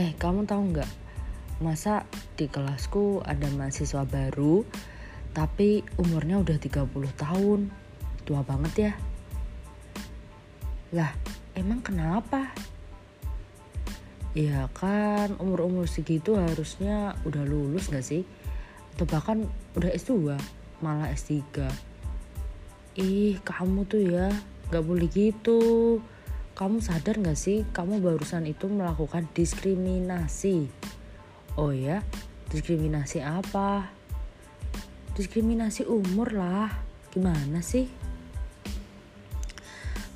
Eh, kamu tahu nggak? Masa di kelasku ada mahasiswa baru tapi umurnya udah 30 tahun. Tua banget ya. Lah, emang kenapa? Ya kan umur-umur segitu harusnya udah lulus gak sih? Atau bahkan udah S2, malah S3. Ih, kamu tuh ya gak boleh gitu kamu sadar gak sih kamu barusan itu melakukan diskriminasi? Oh ya, diskriminasi apa? Diskriminasi umur lah. Gimana sih?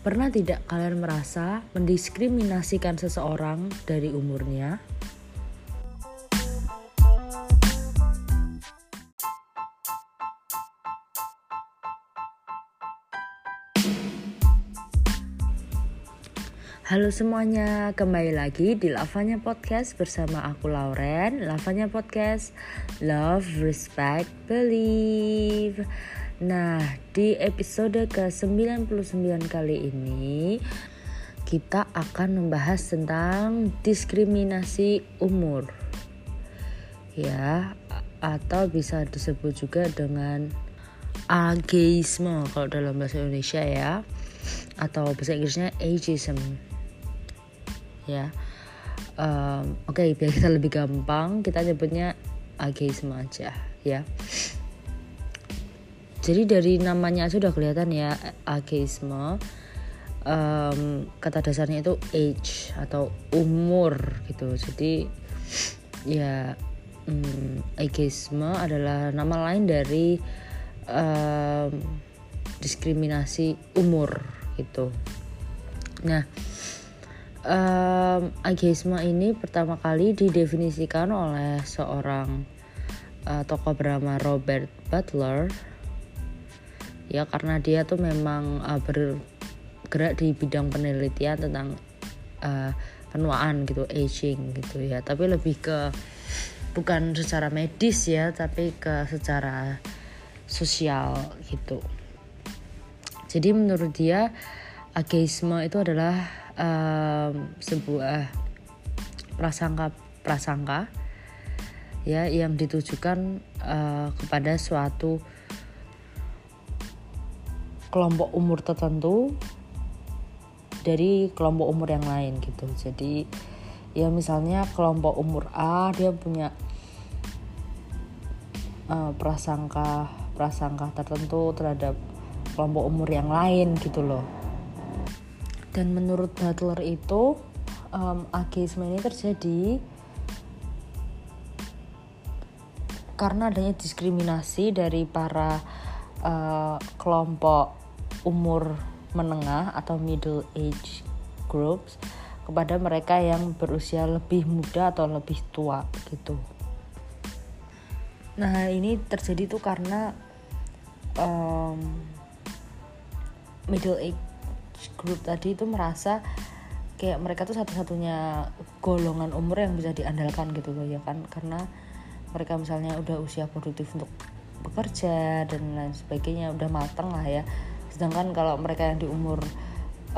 Pernah tidak kalian merasa mendiskriminasikan seseorang dari umurnya? Halo semuanya, kembali lagi di Lavanya Podcast bersama aku Lauren. Lavanya Podcast, Love, Respect, Believe. Nah, di episode ke-99 kali ini kita akan membahas tentang diskriminasi umur. Ya, atau bisa disebut juga dengan ageisme kalau dalam bahasa Indonesia ya atau bahasa Inggrisnya ageism ya. Um, oke okay, biar kita lebih gampang kita nyebutnya ageisme aja ya. Jadi dari namanya sudah kelihatan ya ageisme. Um, kata dasarnya itu age atau umur gitu. Jadi ya um, ageisme adalah nama lain dari um, diskriminasi umur gitu. Nah um, ageisme ini pertama kali didefinisikan oleh seorang uh, tokoh bernama Robert Butler. Ya karena dia tuh memang uh, bergerak di bidang penelitian tentang uh, penuaan gitu aging gitu ya. Tapi lebih ke bukan secara medis ya tapi ke secara sosial gitu. Jadi menurut dia ageisme itu adalah um, sebuah prasangka prasangka ya yang ditujukan uh, kepada suatu kelompok umur tertentu dari kelompok umur yang lain gitu. Jadi ya misalnya kelompok umur A dia punya uh, prasangka prasangka tertentu terhadap kelompok umur yang lain gitu loh dan menurut Butler itu um, ageisme ini terjadi karena adanya diskriminasi dari para uh, kelompok umur menengah atau middle age groups kepada mereka yang berusia lebih muda atau lebih tua gitu. Nah ini terjadi tuh karena um, middle age grup tadi itu merasa kayak mereka tuh satu-satunya golongan umur yang bisa diandalkan gitu loh ya kan? Karena mereka misalnya udah usia produktif untuk bekerja dan lain sebagainya udah mateng lah ya. Sedangkan kalau mereka yang di umur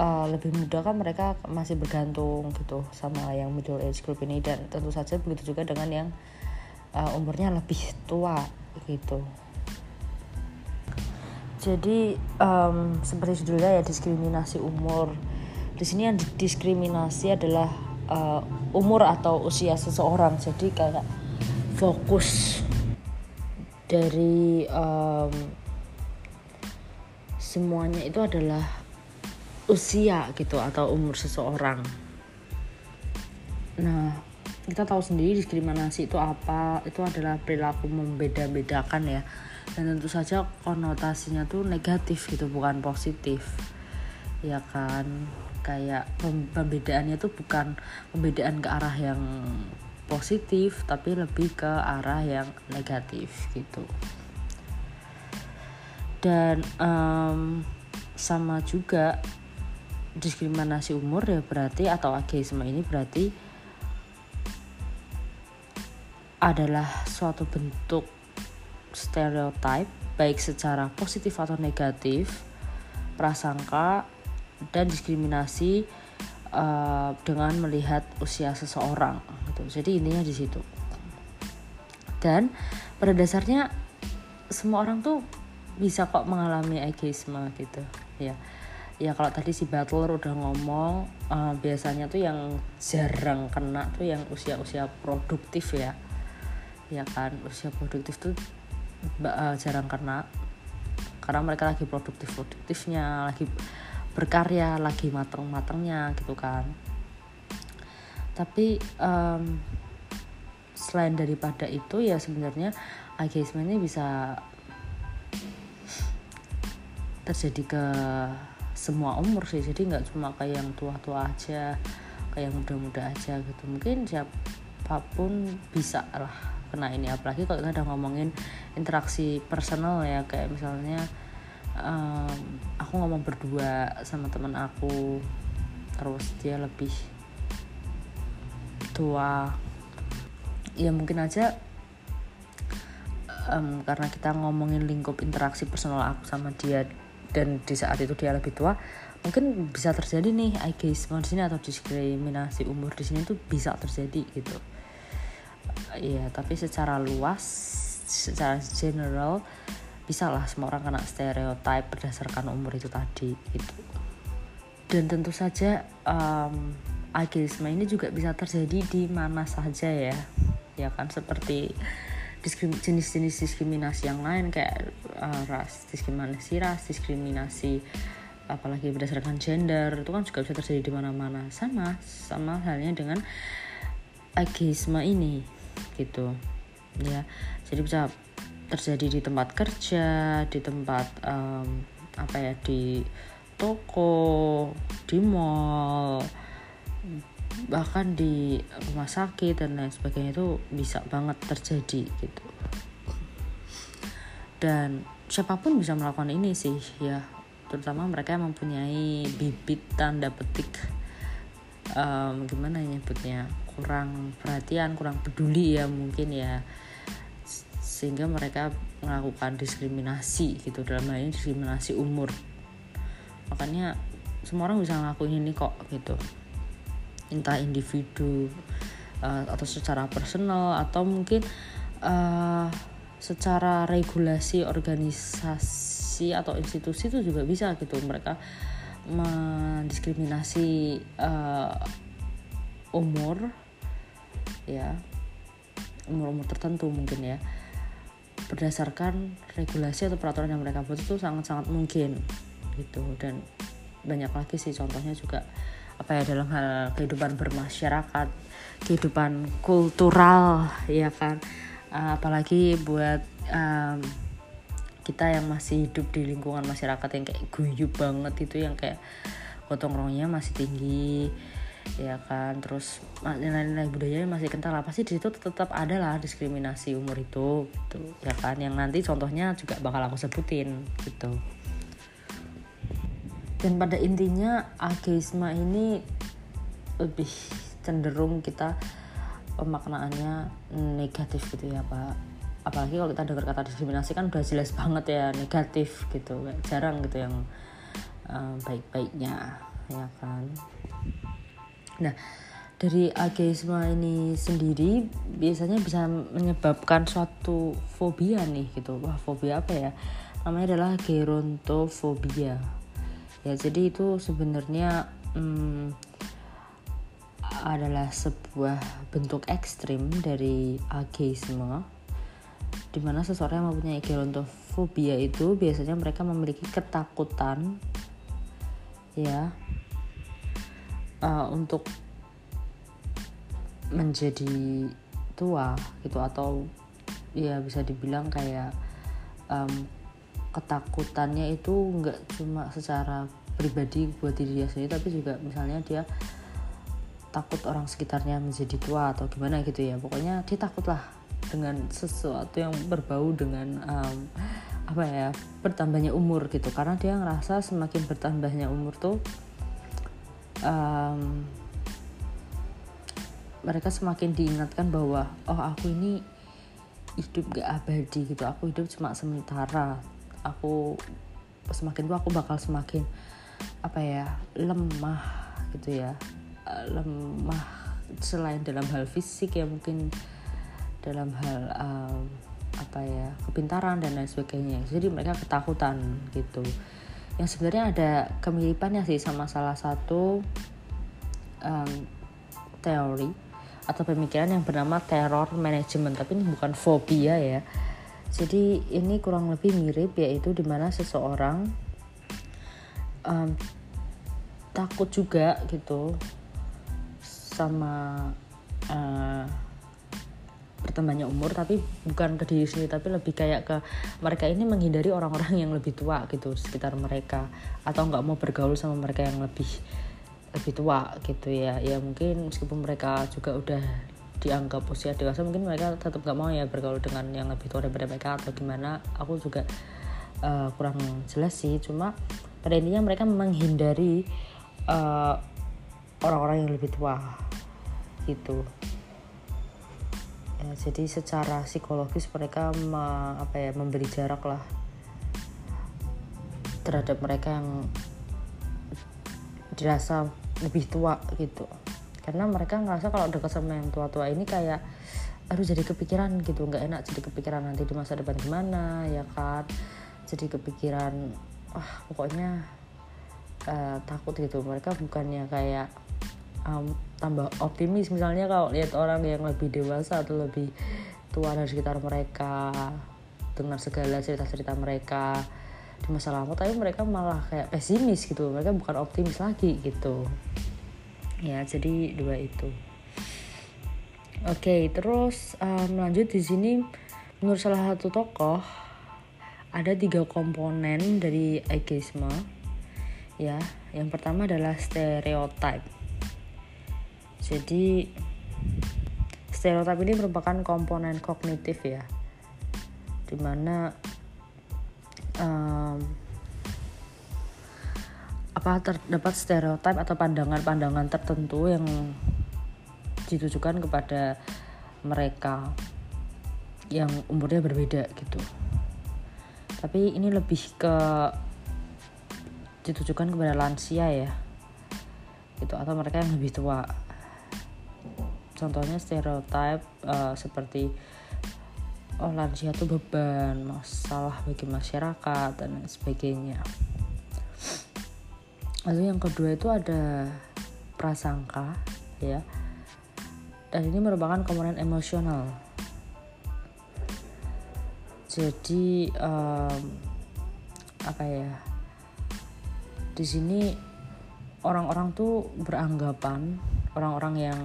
uh, lebih muda kan mereka masih bergantung gitu sama yang middle age group ini. Dan tentu saja begitu juga dengan yang uh, umurnya lebih tua gitu jadi um, seperti judulnya ya diskriminasi umur. Di sini yang diskriminasi adalah uh, umur atau usia seseorang. Jadi kayak fokus dari um, semuanya itu adalah usia gitu atau umur seseorang. Nah kita tahu sendiri diskriminasi itu apa? Itu adalah perilaku membeda-bedakan ya dan tentu saja konotasinya tuh negatif gitu bukan positif. Ya kan? Kayak pembedaannya tuh bukan pembedaan ke arah yang positif tapi lebih ke arah yang negatif gitu. Dan um, sama juga diskriminasi umur ya berarti atau ageisme ini berarti adalah suatu bentuk stereotype baik secara positif atau negatif, prasangka dan diskriminasi uh, dengan melihat usia seseorang gitu. Jadi intinya di situ. Dan pada dasarnya semua orang tuh bisa kok mengalami ageisme gitu. Ya. Ya kalau tadi si Butler udah ngomong uh, biasanya tuh yang jarang kena tuh yang usia-usia produktif ya. Ya kan usia produktif tuh uh, jarang kena karena mereka lagi produktif produktifnya lagi berkarya lagi mateng-matengnya gitu kan. Tapi um, selain daripada itu ya sebenarnya ageisme ini bisa terjadi ke semua umur sih. Jadi nggak cuma kayak yang tua-tua aja kayak yang muda-muda aja gitu. Mungkin siapa pun bisa lah kena ini. Apalagi kalau kita udah ngomongin interaksi personal ya kayak misalnya um, aku ngomong berdua sama teman aku terus dia lebih tua. Ya mungkin aja um, karena kita ngomongin lingkup interaksi personal aku sama dia dan di saat itu dia lebih tua mungkin bisa terjadi nih ageisme di sini atau diskriminasi umur di sini tuh bisa terjadi gitu iya tapi secara luas secara general bisa lah semua orang kena stereotip berdasarkan umur itu tadi gitu. Dan tentu saja um, ageisme ini juga bisa terjadi di mana saja ya. Ya kan seperti jenis-jenis diskriminasi yang lain kayak uh, ras diskriminasi ras diskriminasi apalagi berdasarkan gender itu kan juga bisa terjadi di mana-mana. Sama sama halnya dengan ageisme ini gitu. Ya jadi bisa terjadi di tempat kerja di tempat um, apa ya di toko di mall bahkan di rumah sakit dan lain sebagainya itu bisa banget terjadi gitu. Dan siapa pun bisa melakukan ini sih ya. Terutama mereka yang mempunyai bibit tanda petik um, gimana ya nyebutnya kurang perhatian kurang peduli ya mungkin ya. Sehingga mereka melakukan diskriminasi gitu dalam hal ini diskriminasi umur. Makanya semua orang bisa ngelakuin ini kok gitu. Entah individu uh, atau secara personal atau mungkin uh, secara regulasi organisasi atau institusi itu juga bisa gitu. Mereka mendiskriminasi uh, umur ya umur-umur tertentu mungkin ya. Berdasarkan regulasi atau peraturan yang mereka buat itu sangat-sangat mungkin gitu. Dan banyak lagi sih contohnya juga apa ya dalam hal kehidupan bermasyarakat kehidupan kultural ya kan. Uh, apalagi buat um, kita yang masih hidup di lingkungan masyarakat yang kayak guyup banget itu yang kayak gotong royongnya masih tinggi ya kan terus nilai-nilai budaya masih kental apa sih di situ tetap ada lah diskriminasi umur itu gitu. Ya kan yang nanti contohnya juga bakal aku sebutin gitu. Dan pada intinya ageisme ini lebih cenderung kita pemaknaannya negatif gitu ya pak. Apalagi kalau kita dengar kata diskriminasi kan udah jelas banget ya negatif gitu. Jarang gitu yang uh, baik-baiknya ya kan nah dari ageisme ini sendiri biasanya bisa menyebabkan suatu fobia nih gitu. Wah fobia apa ya? Namanya adalah gerontofobia. Ya jadi itu sebenarnya hmm, adalah sebuah bentuk ekstrim dari ageisme di mana seseorang yang mempunyai gerontofobia itu biasanya mereka memiliki ketakutan ya uh, untuk menjadi tua gitu atau ya bisa dibilang kayak um, ketakutannya itu nggak cuma secara pribadi buat diri dia sendiri tapi juga misalnya dia takut orang sekitarnya menjadi tua atau gimana gitu ya. Pokoknya dia takut lah dengan sesuatu yang berbau dengan um, apa ya bertambahnya umur gitu. Karena dia ngerasa semakin bertambahnya umur tuh um, mereka semakin diingatkan bahwa oh aku ini hidup gak abadi gitu. Aku hidup cuma sementara. Aku semakin tua aku bakal semakin apa ya lemah gitu ya. Lemah selain dalam hal fisik ya mungkin dalam hal um, apa ya kepintaran dan lain sebagainya. Jadi mereka ketakutan gitu yang sebenarnya ada kemiripannya sih sama salah satu um, teori atau pemikiran yang bernama terror management tapi ini bukan fobia ya. Jadi ini kurang lebih mirip yaitu di mana seseorang um, takut juga gitu sama uh, bertambahnya umur tapi bukan ke diri sendiri tapi lebih kayak ke mereka ini menghindari orang-orang yang lebih tua gitu sekitar mereka. Atau nggak mau bergaul sama mereka yang lebih lebih tua gitu ya. Ya mungkin meskipun mereka juga udah dianggap usia dewasa mungkin mereka tetap nggak mau ya bergaul dengan yang lebih tua daripada mereka atau gimana. Aku juga uh, kurang jelas sih. Cuma pada intinya mereka menghindari eh, orang-orang yang lebih tua gitu ya, jadi secara psikologis mereka me, apa ya memberi jarak lah terhadap mereka yang dirasa lebih tua gitu. Karena mereka ngerasa kalau dekat sama yang tua-tua ini kayak harus jadi kepikiran gitu nggak enak jadi kepikiran nanti di masa depan gimana ya kan? Jadi kepikiran wah pokoknya uh, takut gitu. Mereka bukannya kayak um, tambah optimis. Misalnya kalau lihat orang yang lebih dewasa atau lebih tua dari sekitar mereka dengar segala cerita-cerita mereka di masa lalu tapi mereka malah kayak pesimis gitu. Mereka bukan optimis lagi gitu. Ya jadi dua itu. Oke okay, terus um, lanjut di sini menurut salah satu tokoh ada tiga komponen dari ageisme ya. Yang pertama adalah stereotype jadi stereotype ini merupakan komponen kognitif ya. Di mana um, apa terdapat stereotip atau pandangan-pandangan tertentu yang ditujukan kepada mereka yang umurnya berbeda gitu. Tapi ini lebih ke ditujukan kepada lansia ya gitu atau mereka yang lebih tua contohnya stereotip uh, seperti oh lansia itu beban masalah bagi masyarakat dan sebagainya. Lalu yang kedua itu ada prasangka ya. Dan ini merupakan komponen emosional. Jadi um, apa ya di sini orang-orang tuh beranggapan orang-orang yang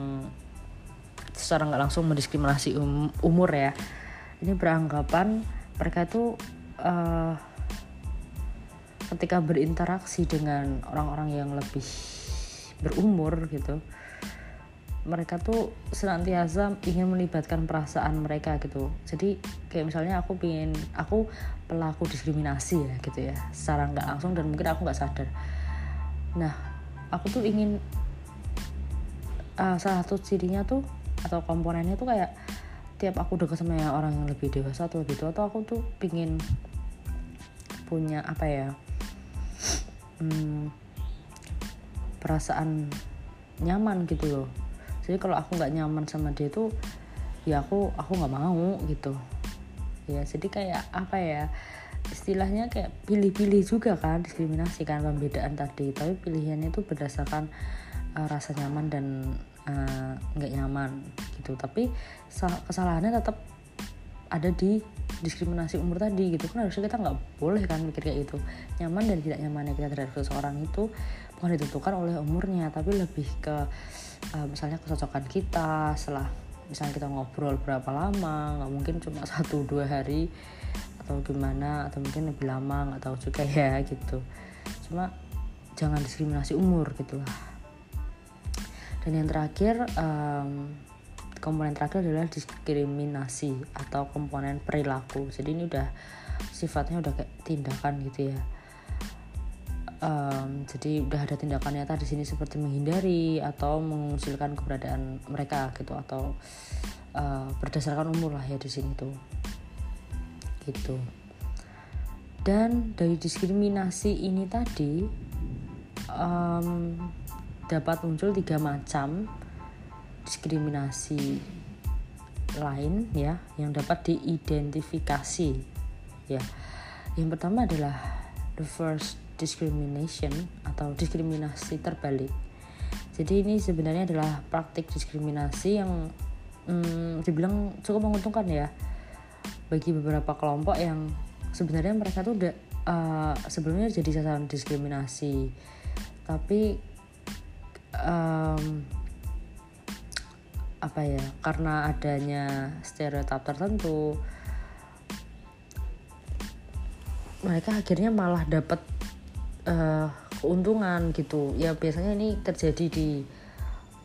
secara nggak langsung mendiskriminasi um, umur ya. Ini beranggapan mereka tuh uh, ketika berinteraksi dengan orang-orang yang lebih berumur gitu mereka tuh senantiasa ingin melibatkan perasaan mereka gitu. Jadi kayak misalnya aku pingin aku pelaku diskriminasi ya gitu ya secara nggak langsung dan mungkin aku nggak sadar. Nah aku tuh ingin uh, salah satu cirinya tuh atau komponennya tuh kayak tiap aku dekat sama orang yang lebih dewasa atau tua atau aku tuh pingin punya apa ya hmm, perasaan nyaman gitu loh. Jadi kalau aku nggak nyaman sama dia tuh ya aku aku nggak mau gitu. Ya jadi kayak apa ya istilahnya kayak pilih-pilih juga kan diskriminasi kan pembedaan tadi. Tapi pilihannya itu berdasarkan uh, rasa nyaman dan nggak uh, nyaman gitu. Tapi kesalahannya tetap ada di diskriminasi umur tadi gitu. Kan harusnya kita nggak boleh kan mikir kayak itu nyaman dan tidak nyamannya kita terhadap seseorang itu bukan ditentukan oleh umurnya tapi lebih ke uh, misalnya kecocokan kita setelah misalnya kita ngobrol berapa lama nggak mungkin cuma satu dua hari atau gimana atau mungkin lebih lama nggak tahu juga ya gitu. Cuma jangan diskriminasi umur gitulah dan yang terakhir um, komponen terakhir adalah diskriminasi atau komponen perilaku. Jadi ini udah sifatnya udah kayak tindakan gitu ya. Um, jadi udah ada tindakan nyata di sini seperti menghindari atau mengucilkan keberadaan mereka gitu atau uh, berdasarkan umur lah ya di sini tuh. Gitu. Dan dari diskriminasi ini tadi um, dapat muncul tiga macam diskriminasi lain ya yang dapat diidentifikasi ya. Yang pertama adalah first discrimination atau diskriminasi terbalik. Jadi ini sebenarnya adalah praktik diskriminasi yang hmm, dibilang cukup menguntungkan ya bagi beberapa kelompok yang sebenarnya mereka tuh udah uh, sebelumnya jadi sasaran diskriminasi. Tapi um, apa ya karena adanya stereotip tertentu mereka akhirnya malah dapat uh, keuntungan gitu. Ya biasanya ini terjadi di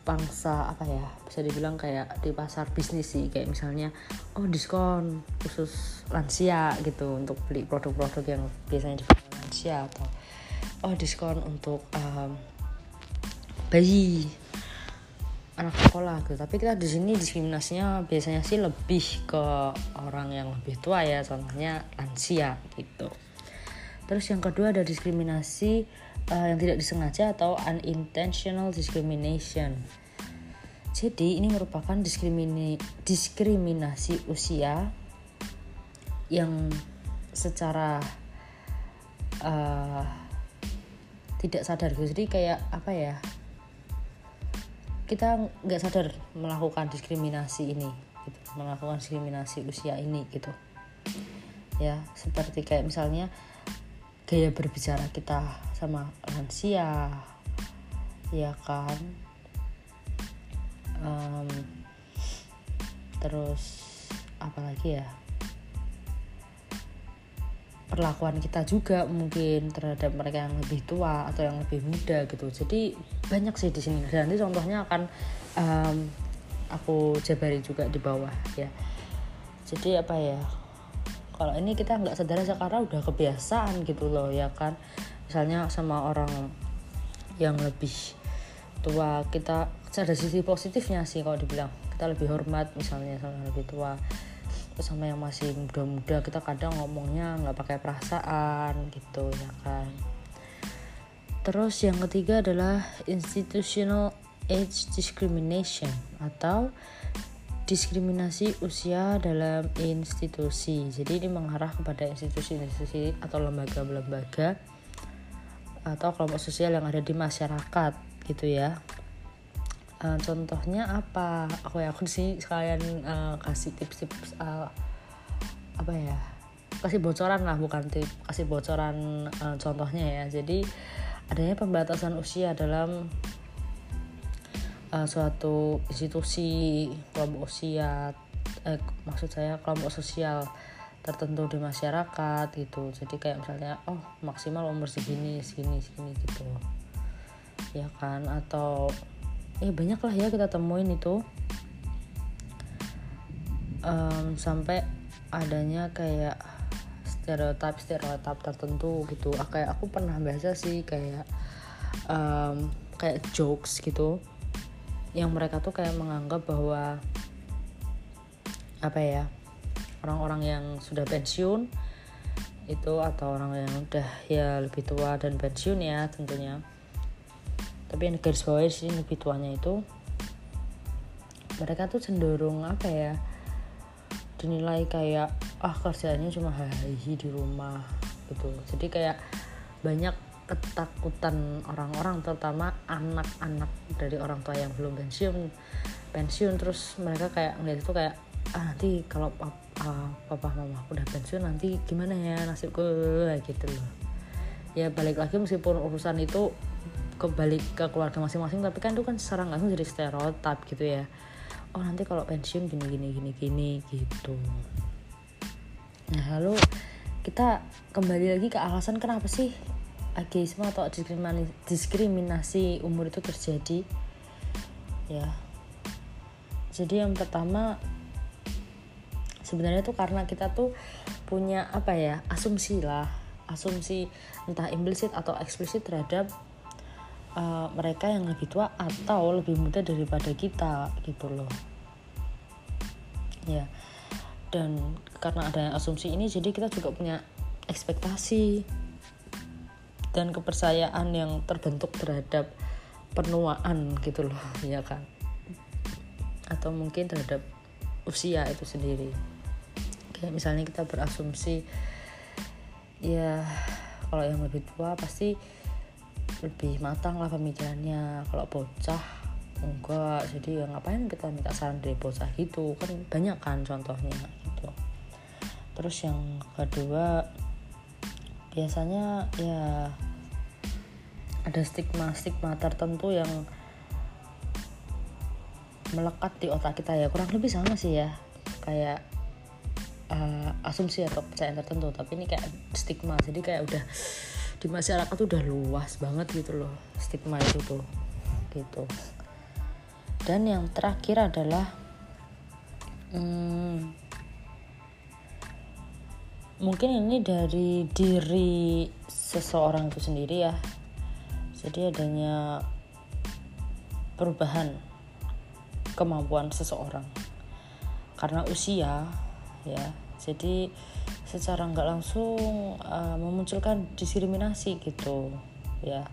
pangsa apa ya bisa dibilang kayak di pasar bisnis sih. Kayak misalnya oh diskon khusus lansia gitu untuk beli produk-produk yang biasanya dipakai lansia atau oh diskon untuk um, bayi. Anak sekolah gitu. Tapi kita di sini diskriminasinya biasanya sih lebih ke orang yang lebih tua ya contohnya lansia gitu. Terus yang kedua ada diskriminasi uh, yang tidak disengaja atau unintentional discrimination. Jadi ini merupakan diskrimini diskriminasi usia yang secara uh, tidak sadar gitu. Jadi kayak apa ya kita nggak sadar melakukan diskriminasi ini gitu. Melakukan diskriminasi usia ini gitu. Ya seperti kayak misalnya gaya berbicara kita sama lansia ya kan? Um, terus apalagi ya perlakuan kita juga mungkin terhadap mereka yang lebih tua atau yang lebih muda gitu. Jadi banyak sih di sini. Nanti contohnya akan um, aku jabari juga di bawah ya. Jadi apa ya kalau ini kita nggak sadar sekarang udah kebiasaan gitu loh ya kan. Misalnya sama orang yang lebih tua kita ada sisi positifnya sih kalau dibilang. Kita lebih hormat misalnya sama yang lebih tua sama yang masih muda-muda kita kadang ngomongnya nggak pakai perasaan gitu ya kan. Terus yang ketiga adalah institutional age discrimination atau diskriminasi usia dalam institusi. Jadi ini mengarah kepada institusi-institusi atau lembaga-lembaga atau kelompok sosial yang ada di masyarakat gitu ya uh, contohnya apa? Aku ya aku sih sekalian uh, kasih tips-tips uh, apa ya? Kasih bocoran lah bukan tip kasih bocoran uh, contohnya ya. Jadi adanya pembatasan usia dalam uh, suatu institusi kelompok usia eh, maksud saya kelompok sosial tertentu di masyarakat gitu. Jadi kayak misalnya oh maksimal umur segini segini segini gitu. Ya kan? Atau ya banyak lah ya kita temuin itu. Um, sampai adanya kayak stereotip stereotip tertentu gitu. Ah, kayak aku pernah baca sih kayak um, kayak jokes gitu. Yang mereka tuh kayak menganggap bahwa apa ya orang-orang yang sudah pensiun itu atau orang yang udah ya lebih tua dan pensiun ya tentunya tapi yang garis bawah sih lebih tuanya itu mereka tuh cenderung apa ya dinilai kayak ah kerjanya cuma hari di rumah gitu. Jadi kayak banyak ketakutan orang-orang terutama anak-anak dari orang tua yang belum pensiun pensiun. Terus mereka kayak ngeliat itu kayak ah nanti kalau uh, papa mama udah pensiun nanti gimana ya nasibku? Gitu loh. Ya balik lagi meskipun urusan itu kebalik ke keluarga masing-masing tapi kan itu kan secara langsung jadi stereotip gitu ya. Oh nanti kalau pensiun gini gini gini gini gitu. Nah lalu kita kembali lagi ke alasan kenapa sih ageisme atau diskriminasi, diskriminasi umur itu terjadi ya. Jadi yang pertama sebenarnya tuh karena kita tuh punya apa ya asumsi lah. Asumsi entah implisit atau eksplisit terhadap uh, mereka yang lebih tua atau lebih muda daripada kita gitu loh. Ya. Dan karena ada asumsi ini jadi kita juga punya ekspektasi dan kepercayaan yang terbentuk terhadap penuaan gitu loh ya kan? Atau mungkin terhadap usia itu sendiri. Kayak misalnya kita berasumsi ya kalau yang lebih tua pasti lebih matang lah pemikirannya. Kalau bocah enggak. Jadi ya ngapain kita minta saran dari bocah gitu? Kan banyak kan contohnya gitu. Terus yang kedua biasanya ya ada stigma-stigma tertentu yang melekat di otak kita ya. Kurang lebih sama sih ya. Kayak uh, asumsi atau kepercayaan tertentu. Tapi ini kayak stigma. Jadi kayak udah di masyarakat tuh udah luas banget gitu loh stigma itu tuh gitu. Dan yang terakhir adalah hmm, mungkin ini dari diri seseorang itu sendiri ya. Jadi adanya perubahan kemampuan seseorang. Karena usia ya. Jadi secara nggak langsung uh, memunculkan diskriminasi gitu ya.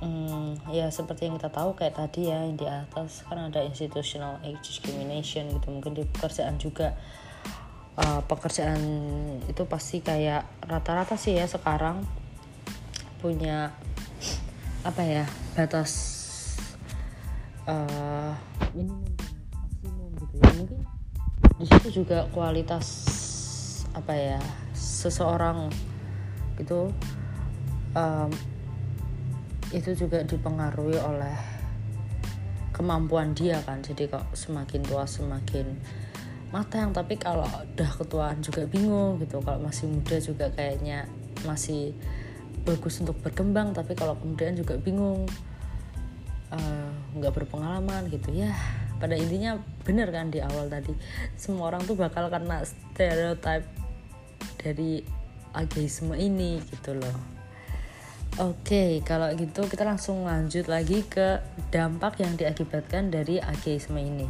Hmm, ya seperti yang kita tahu kayak tadi ya yang di atas kan ada institutional age discrimination gitu. Mungkin di pekerjaan juga uh, pekerjaan itu pasti kayak rata-rata sih ya sekarang punya apa ya batas uh, minimum maksimum gitu ya. Mungkin di situ juga kualitas apa ya seseorang itu um, itu juga dipengaruhi oleh kemampuan dia kan. Jadi kok semakin tua semakin matang. Tapi kalau udah ketuaan juga bingung gitu. Kalau masih muda juga kayaknya masih bagus untuk berkembang. Tapi kalau kemudian juga bingung eh, nggak uh, berpengalaman gitu. Ya pada intinya bener kan di awal tadi. Semua orang tuh bakal kena stereotype dari ageisme ini gitu loh Oke, kalau gitu kita langsung lanjut lagi ke dampak yang diakibatkan dari ageisme ini.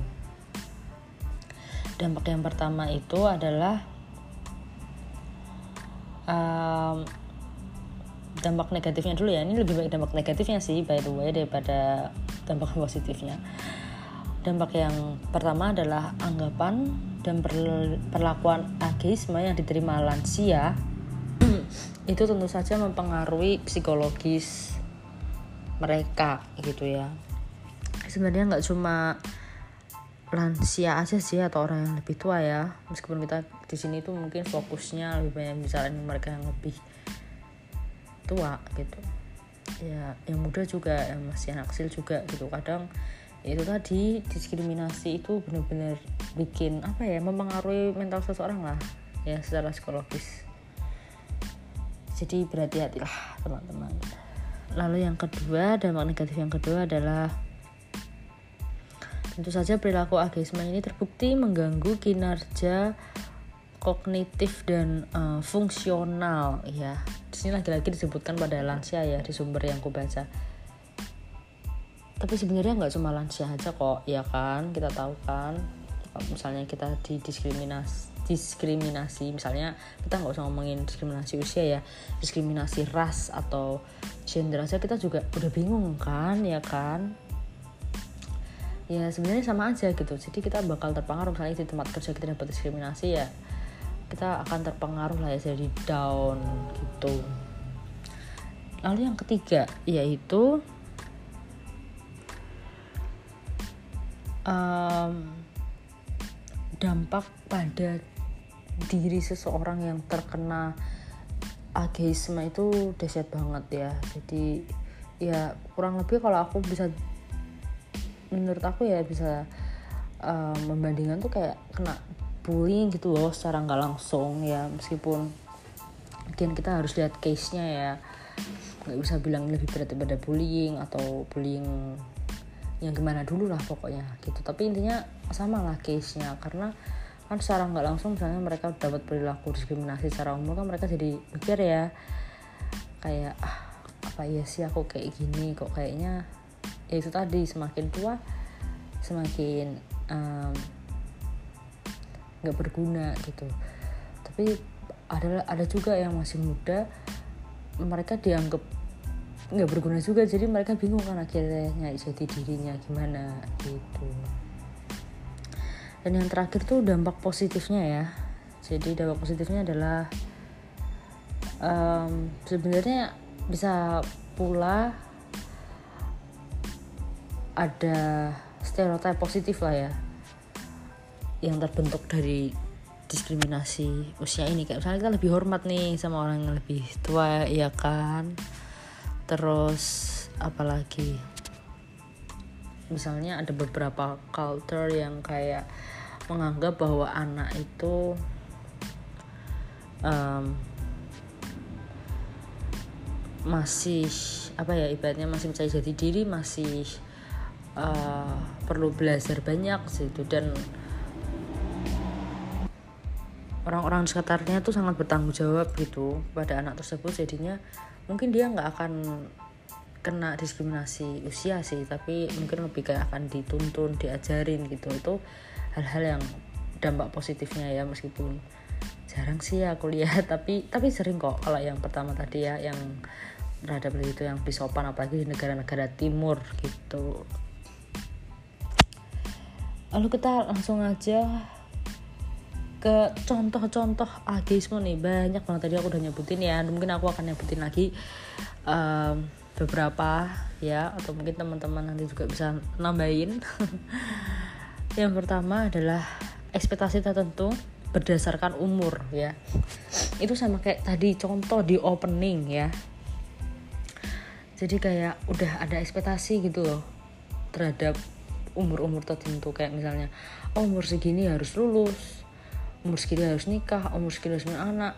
Dampak yang pertama itu adalah um, dampak negatifnya dulu ya. Ini lebih baik dampak negatifnya sih by the way daripada dampak positifnya. Dampak yang pertama adalah anggapan dan perlakuan ageisme yang diterima lansia. Itu tentu saja mempengaruhi psikologis mereka gitu ya. Sebenarnya nggak cuma lansia aja sih atau orang yang lebih tua ya. Meskipun kita di sini tuh mungkin fokusnya lebih banyak bicara mereka yang lebih tua gitu. Ya yang muda juga yang masih anak kecil juga gitu. Kadang itu tadi diskriminasi itu benar-benar bikin apa ya mempengaruhi mental seseorang lah ya secara psikologis. Jadi berhati-hatilah teman-teman. Lalu yang kedua dampak negatif yang kedua adalah tentu saja perilaku ageisme ini terbukti mengganggu kinerja kognitif dan uh, fungsional ya. Di sini lagi-lagi disebutkan pada lansia ya di sumber yang kubaca tapi sebenarnya nggak cuma lansia aja kok ya kan? Kita tahu kan? Misalnya kita didiskriminasi diskriminasi misalnya kita nggak usah ngomongin diskriminasi usia ya diskriminasi ras atau gender aja kita juga udah bingung kan ya kan? Ya sebenarnya sama aja gitu. Jadi kita bakal terpengaruh misalnya di tempat kerja kita dapat diskriminasi ya kita akan terpengaruh lah ya jadi down gitu. Lalu yang ketiga yaitu um, dampak pada diri seseorang yang terkena ageisme itu dahsyat banget ya. Jadi ya kurang lebih kalau aku bisa menurut aku ya bisa um, membandingkan tuh kayak kena bullying gitu loh secara nggak langsung ya. Meskipun mungkin kita harus lihat case nya ya. Nggak bisa bilang lebih berat daripada bullying atau bullying yang gimana dulu lah pokoknya gitu. Tapi intinya sama lah case nya karena kan secara nggak langsung misalnya mereka dapat perilaku diskriminasi secara umum kan mereka jadi mikir ya kayak ah, apa ya sih aku kayak gini kok kayaknya ya itu tadi semakin tua semakin nggak um, berguna gitu. Tapi ada ada juga yang masih muda mereka dianggap nggak berguna juga. Jadi mereka bingung kan akhirnya nyari jati dirinya gimana gitu. Dan yang terakhir tuh dampak positifnya ya. Jadi dampak positifnya adalah um, sebenarnya bisa pula ada stereotip positif lah ya yang terbentuk dari diskriminasi usia ini. Kayak misalnya kita lebih hormat nih sama orang yang lebih tua ya kan terus apalagi misalnya ada beberapa culture yang kayak menganggap bahwa anak itu um, masih apa ya ibaratnya masih mencari jati diri masih uh, perlu belajar banyak gitu dan orang-orang sekitarnya tuh sangat bertanggung jawab gitu pada anak tersebut. Jadinya mungkin dia nggak akan kena diskriminasi usia sih tapi mungkin lebih kayak akan dituntun diajarin gitu. Itu hal-hal yang dampak positifnya ya meskipun jarang sih aku lihat. Tapi tapi sering kok kalau yang pertama tadi ya yang terhadap itu yang bisopan apalagi di negara-negara timur gitu. Lalu kita langsung aja ke contoh-contoh ageisme nih. Banyak banget tadi aku udah nyebutin ya. Mungkin aku akan nyebutin lagi um, beberapa ya atau mungkin teman-teman nanti juga bisa nambahin. Yang pertama adalah ekspektasi tertentu berdasarkan umur ya. Itu sama kayak tadi contoh di opening ya. Jadi kayak udah ada ekspektasi gitu loh terhadap umur-umur tertentu. Kayak misalnya oh, umur segini harus lulus umur segini harus nikah umur segini harus punya anak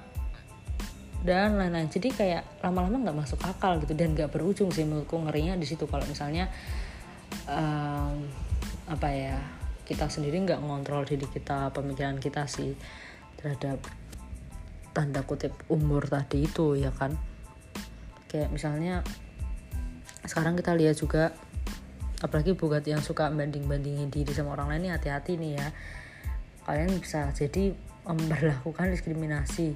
dan lain-lain. Jadi kayak lama-lama nggak masuk akal gitu dan nggak berujung sih menurutku ngerinya di situ. Kalau misalnya um, apa ya kita sendiri nggak ngontrol diri kita pemikiran kita sih terhadap tanda kutip umur tadi itu ya kan? Kayak misalnya sekarang kita lihat juga apalagi buat yang suka banding-bandingin diri sama orang lain hati-hati nih ya kalian bisa jadi memperlakukan diskriminasi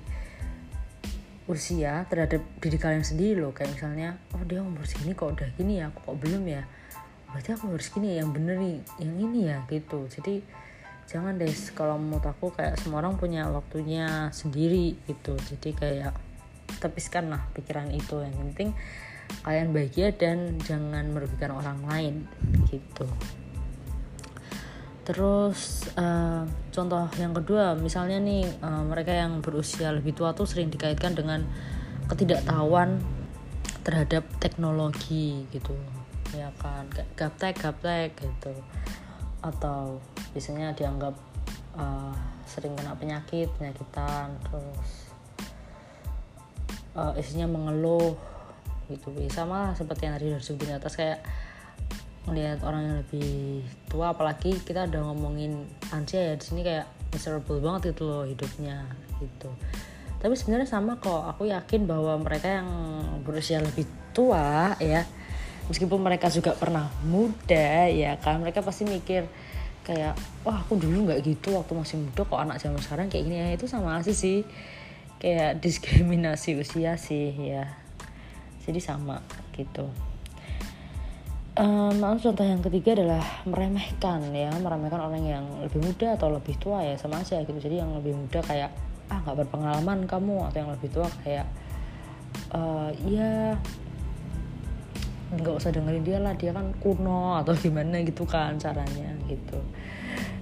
usia terhadap diri kalian sendiri loh. Kayak misalnya oh dia umur segini kok udah gini ya kok belum ya? Berarti aku harus gini yang bener nih yang ini ya gitu. Jadi jangan deh kalau mau aku kayak semua orang punya waktunya sendiri gitu. Jadi kayak tepiskan lah pikiran itu yang penting kalian bahagia dan jangan merugikan orang lain gitu terus uh, contoh yang kedua misalnya nih uh, mereka yang berusia lebih tua tuh sering dikaitkan dengan ketidaktahuan terhadap teknologi gitu. Ya kan gaptek gaptek gitu. Atau biasanya dianggap uh, sering kena penyakit penyakitan terus uh, isinya mengeluh gitu. Sama seperti yang tadi sudah disebutin atas kayak melihat orang yang lebih tua apalagi kita udah ngomongin lansia ya di sini kayak miserable banget gitu loh hidupnya gitu. Tapi sebenarnya sama kok aku yakin bahwa mereka yang berusia lebih tua ya meskipun mereka juga pernah muda ya kan mereka pasti mikir kayak wah aku dulu nggak gitu waktu masih muda kok anak zaman sekarang kayak gini ya. Itu sama sih sih kayak diskriminasi usia sih ya. Jadi sama gitu um, contoh yang ketiga adalah meremehkan ya. Meremehkan orang yang lebih muda atau lebih tua ya sama aja gitu. Jadi yang lebih muda kayak ah nggak berpengalaman kamu atau yang lebih tua kayak uh, ya nggak usah dengerin dia lah dia kan kuno atau gimana gitu kan caranya gitu.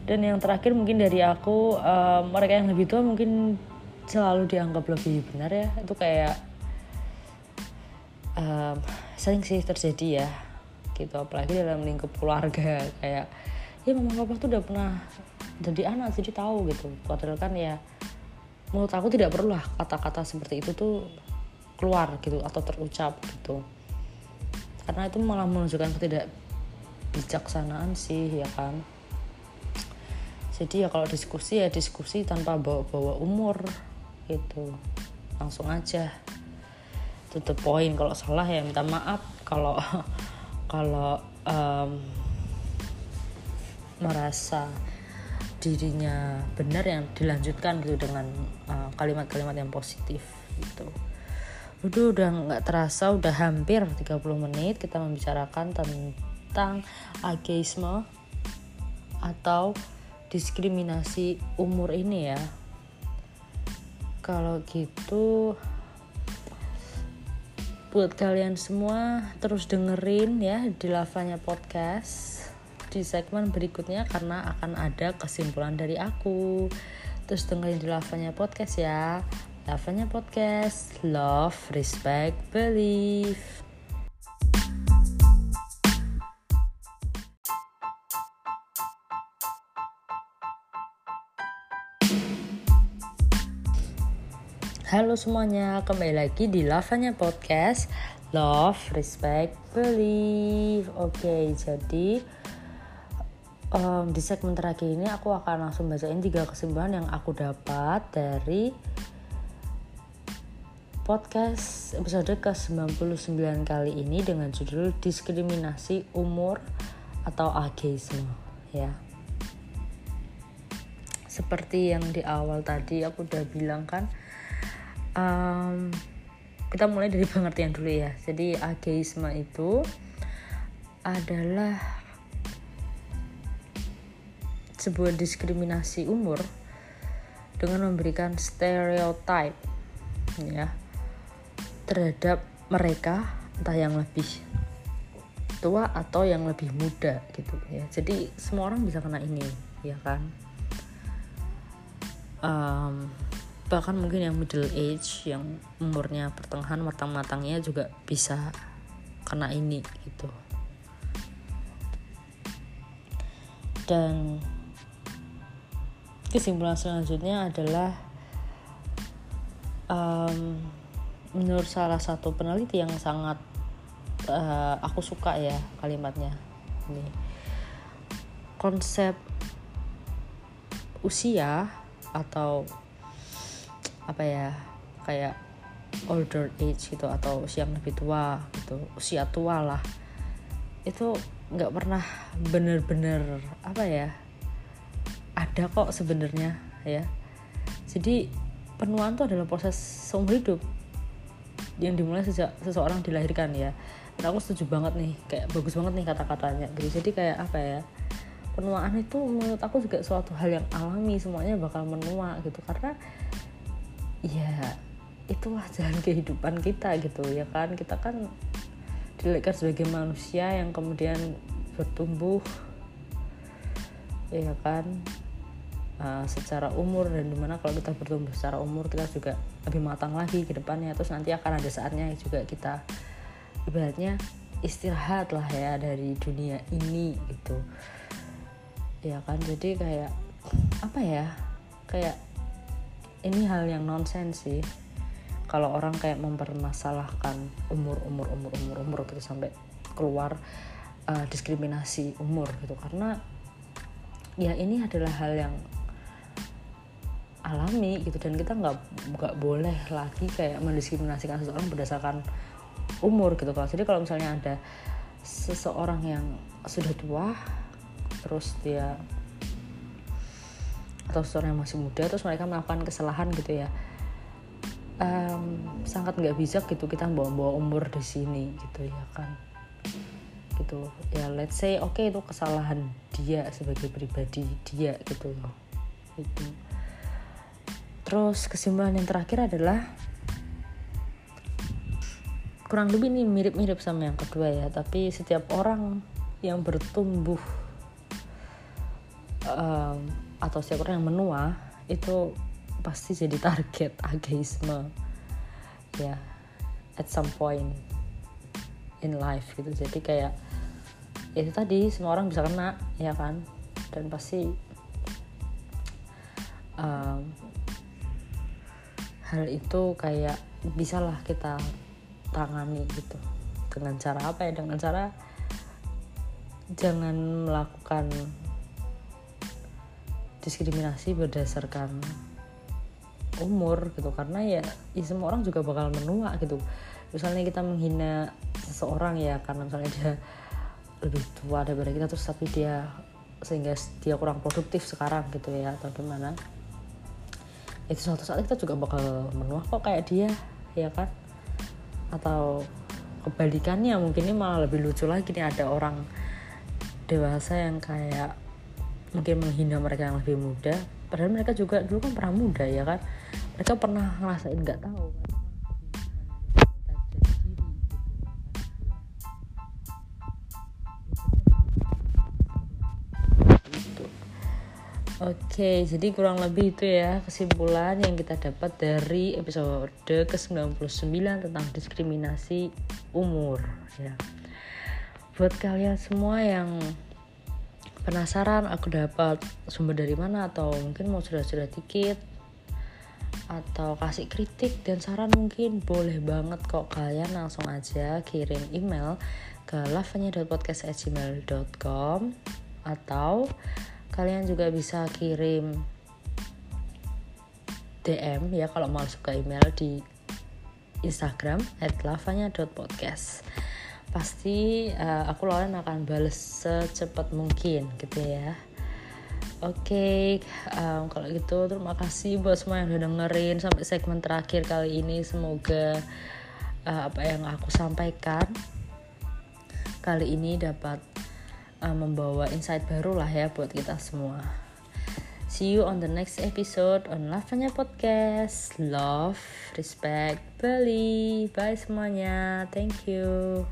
Dan yang terakhir mungkin dari aku uh, mereka yang lebih tua mungkin selalu dianggap lebih benar ya. Itu kayak um, sering sih terjadi ya gitu. Apalagi dalam lingkup keluarga kayak ya mama papa tuh udah pernah jadi anak jadi tahu gitu. Padahal kan ya menurut aku tidak perlu lah kata-kata seperti itu tuh keluar gitu atau terucap gitu. Karena itu malah menunjukkan ketidak bijaksanaan sih ya kan. Jadi ya kalau diskusi ya diskusi tanpa bawa-bawa umur gitu. Langsung aja. To the point kalau salah ya minta maaf. Kalau kalau um, merasa dirinya benar yang dilanjutkan gitu dengan uh, kalimat-kalimat uh, yang positif gitu Udah udah nggak terasa udah hampir 30 menit kita membicarakan tentang ageisme atau diskriminasi umur ini ya. Kalau gitu buat kalian semua terus dengerin ya di lavanya podcast. Di segmen berikutnya karena akan ada kesimpulan dari aku. Terus dengerin di lavanya podcast ya. Lavanya Podcast, Love, Respect, Believe. Halo semuanya, kembali lagi di Lavanya Podcast Love, Respect, Believe Oke, jadi um, di segmen terakhir ini aku akan langsung bacain tiga kesimpulan yang aku dapat dari podcast episode ke-99 kali ini dengan judul diskriminasi umur atau ageisme ya. Seperti yang di awal tadi aku udah bilang kan um, kita mulai dari pengertian dulu ya. Jadi ageisme itu adalah sebuah diskriminasi umur dengan memberikan stereotype ya terhadap mereka entah yang lebih tua atau yang lebih muda gitu ya jadi semua orang bisa kena ini ya kan um, bahkan mungkin yang middle age yang umurnya pertengahan matang-matangnya juga bisa kena ini gitu. Dan kesimpulan selanjutnya adalah um, menurut salah satu peneliti yang sangat uh, aku suka ya kalimatnya ini. Konsep usia atau apa ya kayak older age gitu atau usia yang lebih tua gitu usia tua lah. Itu nggak pernah bener-bener apa ya ada kok sebenarnya ya. Jadi penuaan itu adalah proses seumur hidup yang dimulai sejak seseorang dilahirkan ya. Dan aku setuju banget nih kayak bagus banget nih kata-katanya gitu jadi kayak apa ya penuaan itu menurut aku juga suatu hal yang alami semuanya bakal menua gitu. Karena ya itulah jalan kehidupan kita gitu ya kan? Kita kan dilahirkan sebagai manusia yang kemudian bertumbuh ya kan? Uh, secara umur dan di mana kalau kita bertumbuh secara umur kita juga lebih matang lagi ke depannya. Terus nanti akan ada saatnya juga kita ibaratnya istirahat lah ya dari dunia ini gitu. Ya kan? Jadi kayak apa ya? Kayak ini hal yang nonsens sih. Kalau orang kayak mempermasalahkan umur umur umur umur umur gitu sampai keluar uh, diskriminasi umur gitu. Karena ya ini adalah hal yang alami gitu dan kita nggak nggak boleh lagi kayak mendiskriminasikan seseorang berdasarkan umur gitu kalau jadi kalau misalnya ada seseorang yang sudah tua terus dia atau seseorang yang masih muda terus mereka melakukan kesalahan gitu ya. Um, sangat nggak bisa gitu kita bawa-bawa umur di sini gitu ya kan. Gitu. Ya let's say oke okay, itu kesalahan dia sebagai pribadi dia gitu loh. Itu. Terus kesimpulan yang terakhir adalah kurang lebih ini mirip-mirip sama yang kedua ya, tapi setiap orang yang bertumbuh um, atau orang yang menua itu pasti jadi target ageisme. Ya at some point in life gitu. Jadi kayak itu tadi semua orang bisa kena ya kan? Dan pasti um, hal itu kayak bisalah kita tangani gitu. Dengan cara apa ya? Dengan cara jangan melakukan diskriminasi berdasarkan umur gitu. Karena ya, ya semua orang juga bakal menua gitu. Misalnya kita menghina seseorang ya karena misalnya dia lebih tua daripada kita terus tapi dia sehingga dia kurang produktif sekarang gitu ya atau gimana. Itu suatu saat kita juga bakal menua kok kayak dia ya kan? Atau kebalikannya mungkin ini malah lebih lucu lagi nih ada orang dewasa yang kayak mungkin menghina mereka yang lebih muda. Padahal mereka juga dulu kan pernah muda ya kan? Mereka pernah ngerasain nggak tahu kan Oke, jadi kurang lebih itu ya kesimpulan yang kita dapat dari episode ke-99 tentang diskriminasi umur ya. Buat kalian semua yang penasaran aku dapat sumber dari mana atau mungkin mau sudah-sudah dikit atau kasih kritik dan saran mungkin boleh banget kok kalian langsung aja kirim email ke lavanya.podcast@gmail.com atau kalian juga bisa kirim DM ya kalau mau ke email di Instagram at lavanya.podcast pasti uh, aku Lauren akan bales secepat mungkin gitu ya oke okay, um, kalau gitu terima kasih buat semua yang udah dengerin sampai segmen terakhir kali ini semoga uh, apa yang aku sampaikan kali ini dapat uh, membawa insight baru lah ya buat kita semua. See you on the next episode on Lavanya Podcast. Love, respect, believe. Bye semuanya. Thank you.